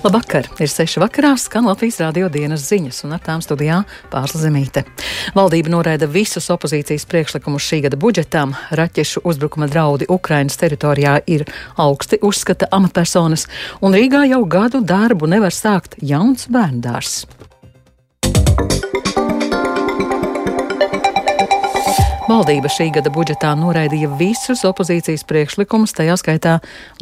Labvakar! Ir seši vakarā, skan Latvijas radio dienas ziņas, un ar tām studijā Pārsla Zemīte. Valdība noraida visus opozīcijas priekšlikumus šī gada budžetam. Raķešu uzbrukuma draudi Ukrainas teritorijā ir augsti, uzskata amatpersonas, un Rīgā jau gadu darbu nevar sākt jauns bērndārs. Valdība šī gada budžetā noraidīja visus opozīcijas priekšlikumus, tajā skaitā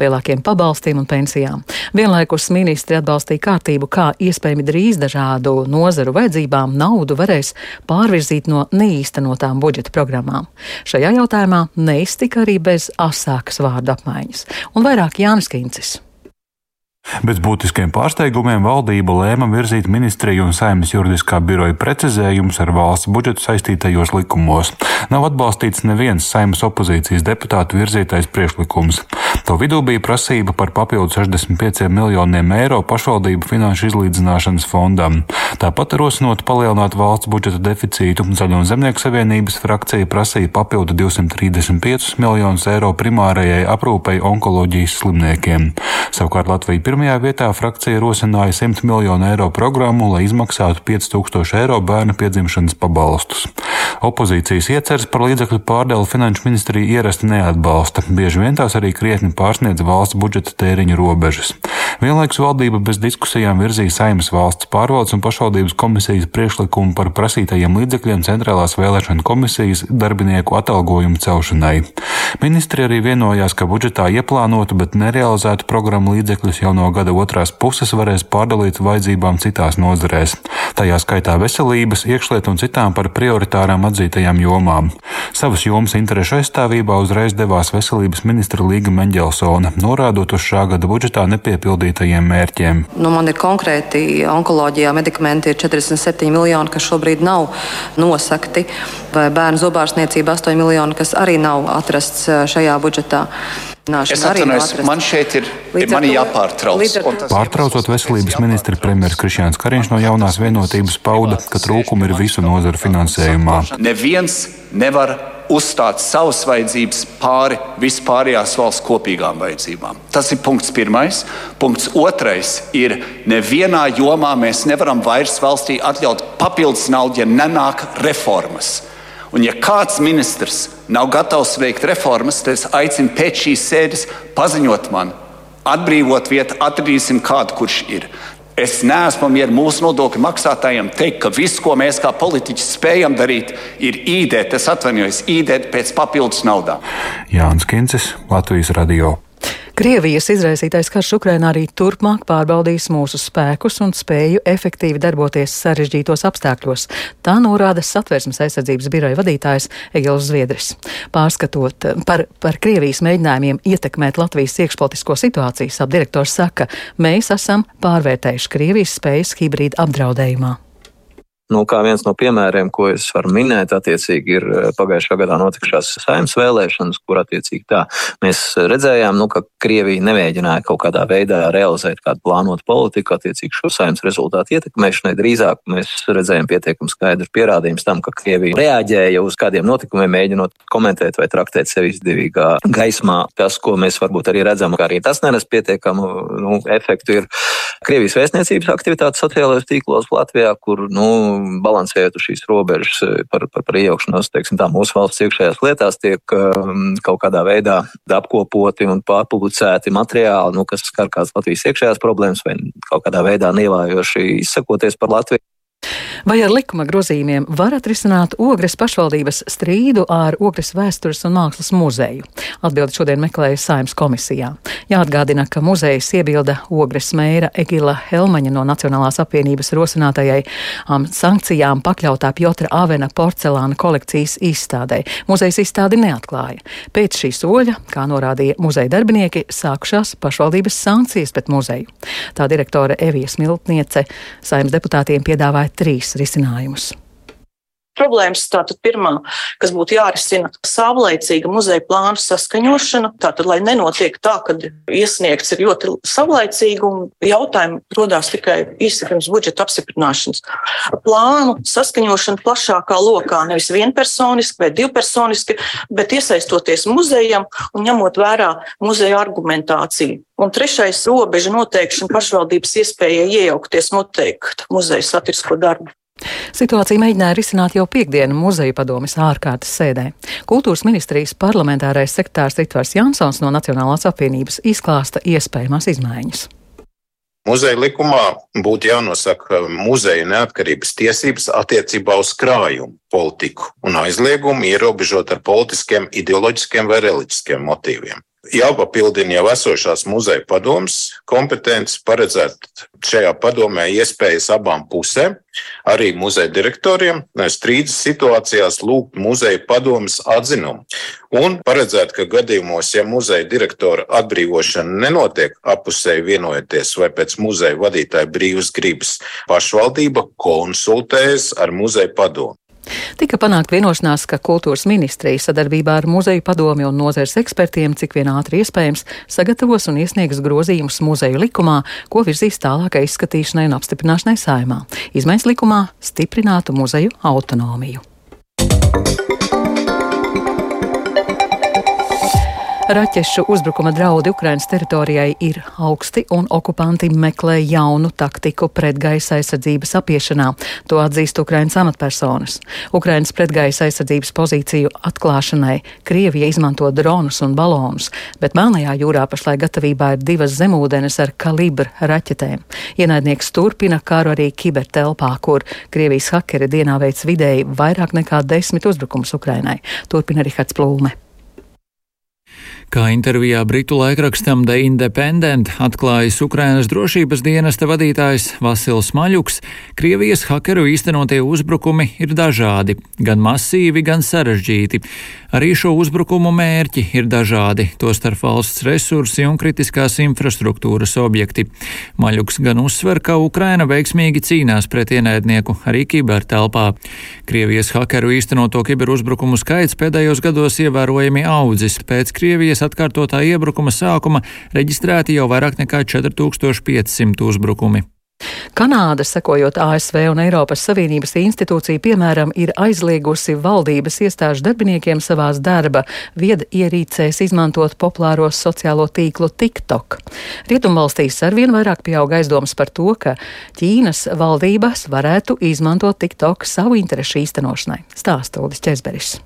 lielākiem pabalstiem un pensijām. Vienlaikus ministri atbalstīja kārtību, kā iespējami drīz dažādu nozaru vajadzībām naudu varēs pārvirzīt no neīstenotām budžeta programmām. Šajā jautājumā neiztika arī bez asākas vārdu apmaiņas. Un vairāk Jānis Kincis. Bez būtiskiem pārsteigumiem valdība lēma virzīt ministriju un saimnes juridiskā biroja precizējumus ar valsts budžetu saistītajos likumos. Nav atbalstīts neviens saimnes opozīcijas deputātu virzītais priekšlikums. To vidū bija prasība par papildu 65 miljoniem eiro pašvaldību finanšu izlīdzināšanas fondam. Tāpat rosinot palielināt valsts budžeta deficītu, Zaļo un Zemnieku savienības frakcija prasīja papildu 235 miljonus eiro primārajai aprūpei onkoloģijas slimniekiem. Savukārt Latvija Pirmajā vietā frakcija rosināja 100 miljonu eiro programmu, lai izmaksātu 5000 eiro bērnu piedzimšanas pabalstus. Opozīcijas ieceres par līdzekļu pārdēlu finanšu ministrija ierasti neatbalsta, bieži vien tās arī krietni pārsniedz valsts budžeta tēriņu robežas. Vienlaikus valdība bez diskusijām virzīja Saimas valsts pārvaldes un pašvaldības komisijas priekšlikumu par prasītajiem līdzekļiem centrālās vēlēšana komisijas darbinieku atalgojumu celšanai. Ministri arī vienojās, ka budžetā ieplānotu, bet nerealizētu programmu līdzekļus jau no no gada otrās puses varēs pārdalīt vajadzībām citās nozarēs, tajā skaitā veselības, iekšlietu un citām par prioritārām atzītajām jomām. Savas jomas interešu aizstāvībā uzreiz devās veselības ministra Līga Mendelsona, norādot uz šā gada budžetā nepiepildītajiem mērķiem. Nu, man ir konkrēti onkoloģijā medikamenti ir 47 miljoni, kas šobrīd nav nosakti, vai bērnu zobārstniecība 8 miljoni, kas arī nav atrasts šajā budžetā. Es atvainojos, man šeit ir, ir mani jāpārtrauc. Pārtraucot veselības ministri, premjeras Krišjāns Kariņš no jaunās vienotības pauda, ka trūkumi ir visu nozaru finansējumā. Neviens nevar uzstāt savas vajadzības pāri vispārējās valsts kopīgām vajadzībām. Tas ir punkts pirmais. Punkts otrais ir, nevienā jomā mēs nevaram vairs valstī atļaut papildus naudu, ja nenāk reformas. Un ja kāds ministrs nav gatavs veikt reformas, tad es aicinu pēc šīs sēdes paziņot man, atbrīvot vietu, atradīsim kādu, kurš ir. Es neesmu mieru mūsu nodokļu maksātājiem teikt, ka viss, ko mēs kā politiķi spējam darīt, ir īdēt, es atvainojos, īdēt pēc papildus naudām. Jānis Kincis, Latvijas Radio. Krievijas izraisītais karš Ukrainā arī turpmāk pārbaudīs mūsu spēkus un spēju efektīvi darboties sarežģītos apstākļos. Tā norāda satversmes aizsardzības biroja vadītājs Egils Zviedris. Pārskatot par, par Krievijas mēģinājumiem ietekmēt Latvijas iekšpolitisko situāciju, apdirektors saka, mēs esam pārvērtējuši Krievijas spējas hibrīda apdraudējumā. Nu, kā viens no piemēriem, ko es varu minēt, attiecīgi ir eh, pagājušā gadā notikušās saimnes vēlēšanas, kur attiecīgi tā mēs redzējām, nu, ka Krievija nemēģināja kaut kādā veidā realizēt kādu plānotu politiku attiecīgi šo saimnes rezultātu ietekmēšanai. Drīzāk mēs redzējām pietiekami skaidrs pierādījums tam, ka Krievija reaģēja uz kādiem notikumiem, mēģinot komentēt vai traktēt sevi izdevīgā gaismā. Tas, ko mēs varbūt arī redzam, ka arī tas nenes pietiekamu nu, efektu, ir Krievijas vēstniecības aktivitātes sociālajos tīklos Latvijā, kur, nu, balansējot uz šīs robežas eh, par, par, par iejaukšanos, teiksim, tā mūsu valsts iekšējās lietās tiek um, kaut kādā veidā apkopoti un pārpublicēti materiāli, nu, kas skar kādas Latvijas iekšējās problēmas vai kaut kādā veidā nievājoši izsakoties par Latviju. Vai ar likuma grozījumiem var atrisināt Ogres pašvaldības strīdu ar Ogres vēstures un mākslas muzeju? Atbildi šodien meklēja Saimnes komisijā. Jāatgādina, ka muzejs iebilda Ogres mēra Egila Helmaņa no Nacionālās apvienības rosinātajai um, sankcijām pakļautā Pjotra Avena porcelāna kolekcijas izstādē. Muzejs izstādi neatklāja. Pēc šī soļa, kā norādīja muzeja darbinieki, sākušās pašvaldības sankcijas pret muzeju. Tā direktore Evija Smiltniece Saimnes deputātiem piedāvāja trīs risinājumus. problēmas. Tātad pirmā, kas būtu jārisina, savlaicīga muzeja plānu saskaņošana. Tātad, lai nenotiek tā, ka iesniegts ir ļoti savlaicīgi un jautājumi rodās tikai īsi pirms budžeta apstiprināšanas. Plānu saskaņošana plašākā lokā, nevis vienpersoniski vai divpersoniski, bet iesaistoties muzejam un ņemot vērā muzeja argumentāciju. Un trešais - robeža noteikšana pašvaldības iespēja iejaukties noteikt muzeja satirisko darbu. Situāciju mēģināja risināt jau piekdienu muzeja padomis ārkārtas sēdē. Kultūras ministrijas parlamentārais sekretārs Ritvars Jansons no Nacionālās apvienības izklāsta iespējamās izmaiņas. Muzeja likumā būtu jānosaka muzeja neatkarības tiesības attiecībā uz krājumu politiku un aizliegumu ierobežot ar politiskiem, ideoloģiskiem vai reliģiskiem motīviem jāpapildina jau esošās muzeja padomas kompetences, paredzēt šajā padomē iespējas abām pusēm, arī muzeja direktoriem, strīdus situācijās lūgt muzeja padomas atzinumu un paredzēt, ka gadījumos, ja muzeja direktora atbrīvošana nenotiek apusēji vienojoties vai pēc muzeja vadītāja brīvas gribas, pašvaldība konsultējas ar muzeja padomu. Tika panākt vienošanās, ka kultūras ministrija sadarbībā ar muzeju padomi un nozares ekspertiem, cik vien ātri iespējams, sagatavos un iesniegs grozījumus muzeju likumā, ko virzīs tālākai izskatīšanai un apstiprināšanai saimā. Izmaiņas likumā stiprinātu muzeju autonomiju. Raķešu uzbrukuma draudi Ukrainas teritorijai ir augsti un okupanti meklē jaunu taktiku pretgaisa aizsardzības apiešanā. To atzīst Ukrainas amatpersonas. Ukrainas pretgaisa aizsardzības pozīciju atklāšanai Krievija izmanto dronus un balonus, bet Melnajā jūrā pašlaik gatavībā ir divas zemūdenes ar kalibru raķetēm. Ienaidnieks turpina karu arī kibertelpā, kur Krievijas hakeri dienā veic vidēji vairāk nekā desmit uzbrukumus Ukrainai. Turpina Rihards Plūme. Kā intervijā Britu laikrakstam The Independent atklājis Ukrainas drošības dienesta vadītājs Vasils Maļuks, Krievijas hakeru īstenotie uzbrukumi ir dažādi, gan masīvi, gan sarežģīti. Arī šo uzbrukumu mērķi ir dažādi, tostarp valsts resursi un kritiskās infrastruktūras objekti. Maļuks gan uzsver, ka Ukraina veiksmīgi cīnās pret ienaidnieku arī kibertelpā. Krievijas hakeru īstenoto kiberuzbrukumu skaits pēdējos gados ievērojami audzis pēc Krievijas Krievijas atkārtotā iebrukuma sākuma reģistrēti jau vairāk nekā 4500 uzbrukumi. Kanāda, sekojot ASV un Eiropas Savienības institūciju, piemēram, ir aizliegusi valdības iestāžu darbiniekiem savās darba viedierīcēs izmantot populāros sociālo tīklu TikTok. Rietumvalstīs arvien vairāk pieaug aizdomas par to, ka Ķīnas valdības varētu izmantot TikTok savu interešu īstenošanai. Stāsta Uldis Česberis.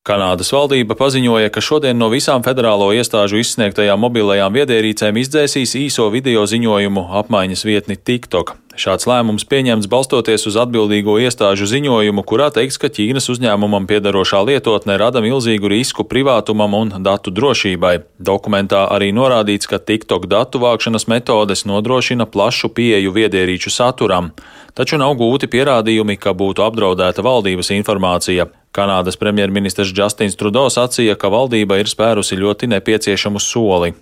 Kanādas valdība paziņoja, ka šodien no visām federālo iestāžu izsniegtajām mobilajām viedierīcēm izdzēsīs īso video ziņojumu apmaiņas vietni TikTok. Šāds lēmums pieņemts balstoties uz atbildīgo iestāžu ziņojumu, kurā teikts, ka Ķīnas uzņēmumam piedarošā lietotne rada milzīgu risku privātumam un datu drošībai. Dokumentā arī norādīts, ka TikTok datu vākšanas metodes nodrošina plašu pieeju viedierīču saturam, taču nav gūti pierādījumi, ka būtu apdraudēta valdības informācija. Kanādas premjerministrs Justins Trudeau sacīja, ka valdība ir spērusi ļoti nepieciešamu soli.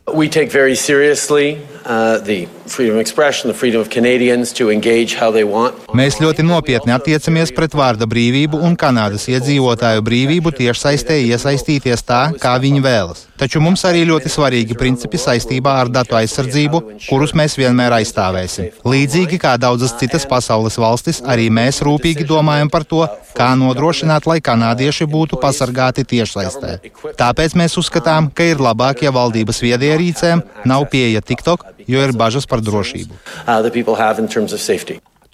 Mēs ļoti nopietni attiecamies pret vārda brīvību un Kanādas iedzīvotāju brīvību tiešsaistē iesaistīties tā, kā viņi vēlas. Taču mums arī ļoti svarīgi principi saistībā ar datu aizsardzību, kurus mēs vienmēr aizstāvēsim. Līdzīgi kā daudzas citas pasaules valstis, arī mēs rūpīgi domājam par to, kā nodrošināt, lai kanādieši būtu pasargāti tiešsaistē. Tāpēc mēs uzskatām, ka ir labāk, ja valdības viedierīcēm nav pieeja TikTok, jo ir bažas par drošību.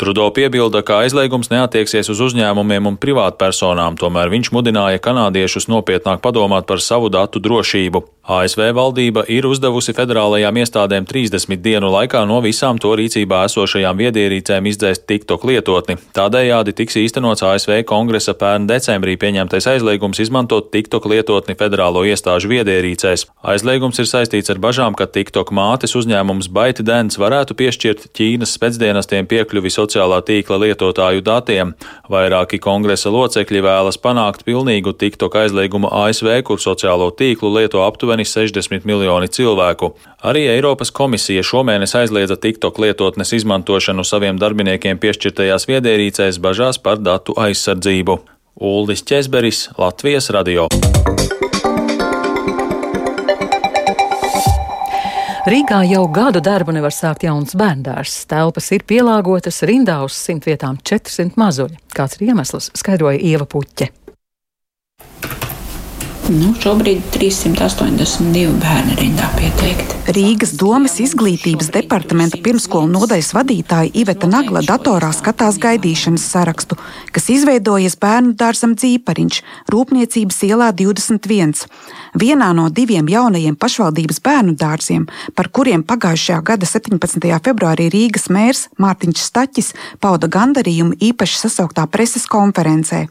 Trudo piebilda, ka aizliegums neatieksies uz uzņēmumiem un privātpersonām, tomēr viņš mudināja kanādiešus nopietnāk padomāt par savu datu drošību. ASV valdība ir uzdevusi federālajām iestādēm 30 dienu laikā no visām to rīcībā esošajām viedierīcēm izdzēst TikTok lietotni. Tādējādi tiks īstenots ASV kongresa pērn decembrī pieņemtais aizliegums izmantot TikTok lietotni federālo iestāžu viedierīcēs. Aizliegums ir saistīts ar bažām, ka TikTok mātes uzņēmums ByteDance varētu piešķirt Ķīnas spēcdienestiem piekļuvi sociālajiem sociālā tīkla lietotāju datiem. Vairāki kongresa locekļi vēlas panākt pilnīgu TikTok aizliegumu ASV, kur sociālo tīklu lieto aptuveni 60 miljoni cilvēku. Arī Eiropas komisija šomēnes aizliedza TikTok lietotnes izmantošanu saviem darbiniekiem piešķirtajās viedierīcēs bažās par datu aizsardzību. Uldis Česberis, Latvijas radio. Rīgā jau gadu darbu nevar sākt jauns bērndārs. Telpas ir pielāgotas rindā uz simt vietām 400 mazuļi. Kāds ir iemesls, skaidroja Ieva Puķe. Nu, šobrīd 382 bērni rindā pieteikti. Rīgas domas izglītības departamenta pirmskolu nodaļas vadītāja Iveta Nagla datorā skatās gaidīšanas sarakstu, kas izveidojies bērnu dārzam Dzīpariņš, Rūpniecības ielā 21. Vienā no diviem jaunajiem pašvaldības bērnu dārziem, par kuriem pagājušajā gada 17. februārī Rīgas mērs Mārtiņš Staķis pauda gandarījumu īpaši sasauktā preses konferencē.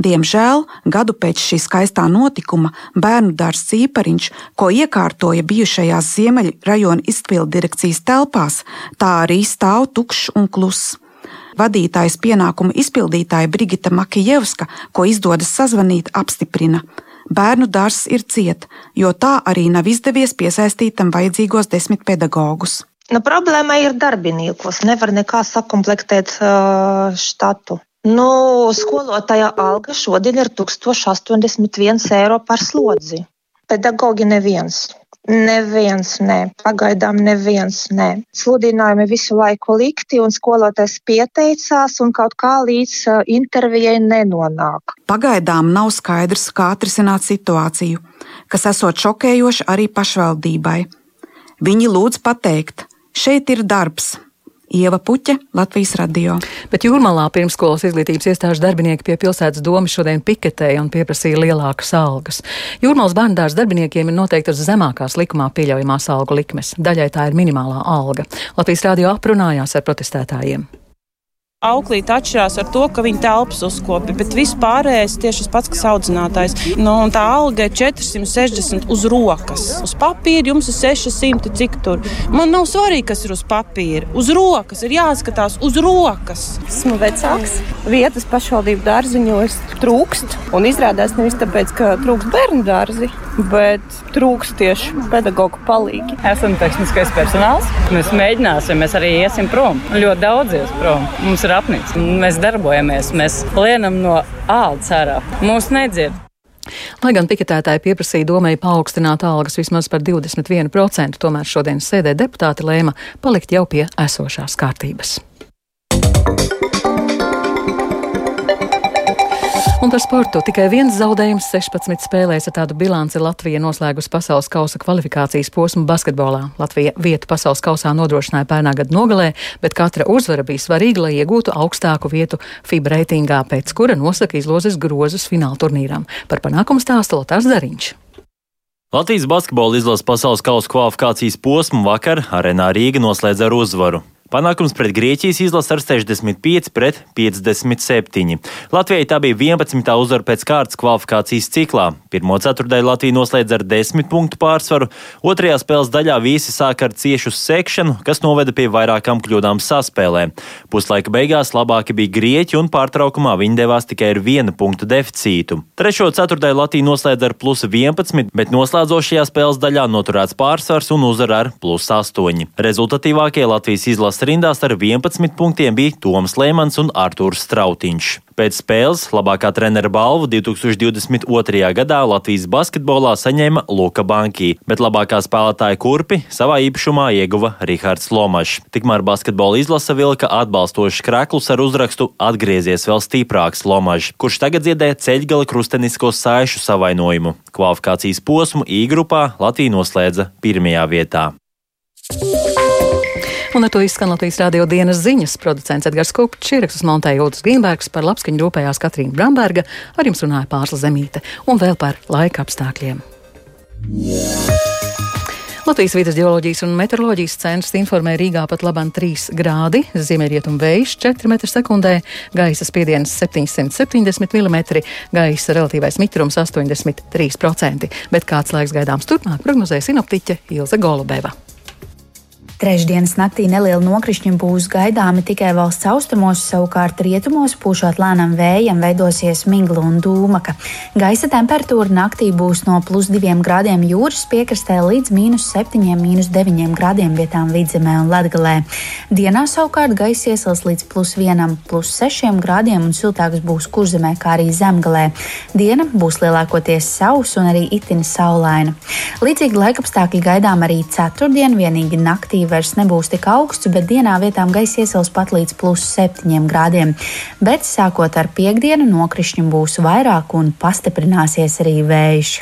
Diemžēl gadu pēc šī skaistā notikuma bērnu dārsts Cīpariņš, ko iekārtoja bijušajās Ziemeļu rajona izpildu direkcijas telpās, tā arī stāv tukšs un kluss. Vadītājas pienākumu izpildītāja Brigita Makijevska, ko izdodas sazvanīt, apstiprina. Bērnu dārzs ir ciet, jo tā arī nav izdevies piesaistīt tam vajadzīgos desmit pedagogus. Nu, problēma ir darbiniekos. Nevar nekā sakomplektēt uh, štatu. Nu, skolotāja alga šodien ir 1081 eiro par slodzi. Pedagogi neviens. Neviens, nē, pagaidām neviens, nē. Sludinājumi visu laiku likti, un skolotājs pieteicās, un kaut kā līdz intervijai nenonāk. Pagaidām nav skaidrs, kā atrisināt situāciju, kas esot šokējoša arī pašvaldībai. Viņi lūdz pateikt, šeit ir darbs, Ieva Puķe, Latvijas radio. Bet Jūrmalā pirmskolas izglītības iestāžu darbinieki pie pilsētas domas šodien piketēja un pieprasīja lielākas algas. Jūrmals bērndārs darbiniekiem ir noteiktas zemākās likumā pieļaujamās algu likmes. Daļai tā ir minimālā alga. Latvijas radio aprunājās ar protestētājiem. Auklīte atšķirās ar to, ka viņi telpas uzkopja, bet viss pārējais tieši tas pats, kas audzinātājs. Nu, tā alga ir 460 uz rokas. Uz papīra jums ir 600, cik tur. Man nav svarīgi, kas ir uz papīra. Uz rokas ir jāskatās uz rokas. Esmu vecāks. Vietas pašvaldību dārziņos trūkst. Un izrādās nevis tāpēc, ka trūkst bērnu dārzi, bet trūkst tieši pedagoģu palīgi. Esam tehniskais personāls. Mēs mēģināsim, mēs arī iesim prom. Ļoti daudz ies prom. Mums ir apnicis. Mēs darbojamies, mēs lienam no ādas ārā. Mūs nedzird. Lai gan piketētāji pieprasīja domai paaugstināt algas vismaz par 21%, tomēr šodienas sēdē deputāti lēma palikt jau pie esošās kārtības. Un par sportu tikai viens zaudējums 16 spēlēs ar tādu bilanci Latvija noslēgus pasaules kausa kvalifikācijas posmu basketbolā. Latvija vietu pasaules kausā nodrošināja pērnā gada nogalē, bet katra uzvara bija svarīga, lai iegūtu augstāku vietu FIBA reitingā, pēc kura nosaka izlozes grozus fināla turnīram. Par panākumu stāsta Lotārs Zariņš. Latvijas basketbola izlases pasaules kausa kvalifikācijas posmu vakar arēnā Rīga noslēdz ar uzvaru. Panākums pret Grieķijas izlasi ar 65 pret 57. Latvijai tā bija 11. uzvara pēc kārtas kvalifikācijas ciklā. Pirmo ceturdaļu Latvija noslēdz ar 10 punktu pārsvaru, otrajā spēles daļā visi sāka ar ciešu sekšanu, kas noveda pie vairākām kļūdām saspēlē. Puslaika beigās labāki bija Grieķi un pārtraukumā viņi devās tikai ar viena punktu deficītu. Trešo ceturdaļu Latvija noslēdz ar plus 11, bet noslēdzošajā spēles daļā noturēts pārsvars un uzvara ar plus 8. Rezultatīvākie Latvijas izlases rindās ar 11 punktiem bija Toms Lēmans un Artūrs Strautiņš. Pēc spēles labākā trenera balvu 2022. gadā Latvijas basketbolā saņēma Luka Banki, bet labākā spēlētāja kurpi savā īpašumā ieguva Rihards Lomašs. Tikmēr basketbola izlase vilka atbalstošs krēklus ar uzrakstu Atgriezies vēl stiprāks Lomašs, kurš tagad dziedē ceļgala krustenisko saišu savainojumu. Kvalifikācijas posmu I grupā Latvija noslēdza pirmajā vietā. Un ar to izskan Latvijas rādio dienas ziņas. Producents Edgars Kupčs, ierakstus montēja Jūtas Grīnbergs, par labskaņu rūpējās Katrīna Bramberga, ar jums runāja Pārsla Zemīte un vēl par laika apstākļiem. Latvijas vidas geoloģijas un meteoroloģijas centrs informē Rīgā pat labam 3 grādi, ziemeļrietumu vējš 4 m2, gaisa spiediens 770 mm, gaisa relatīvais mitrums 83%, bet kāds laiks gaidāms turpmāk prognozēja sinoptiķe Ilze Golubeva. Trešdienas naktī neliela nokrišņa būs gaidāmi tikai valsts austrumos, savukārt rietumos pūšot lēnam vējam veidosies migla un dūmaka. Gaisa temperatūra naktī būs no plus 2 grādiem jūras piekrastē līdz mīnus 7, mīnus 9 grādiem vietām vidzemē un latgalē. Dienā savukārt gaisa iesals līdz plus 1, plus 6 grādiem un siltāks būs kurzemē, kā arī zemgalē. Diena būs lielākoties sausa un arī itin saulaina. Līdzīgi laikapstākļi gaidām arī ceturtdien, vienīgi naktī vairs nebūs tik augsts, bet dienā vietām gaisa iesils pat līdz plus 7 grādiem. Bet sākot ar piekdienu nokrišņu būs vairāk un pastiprināsies arī vējš.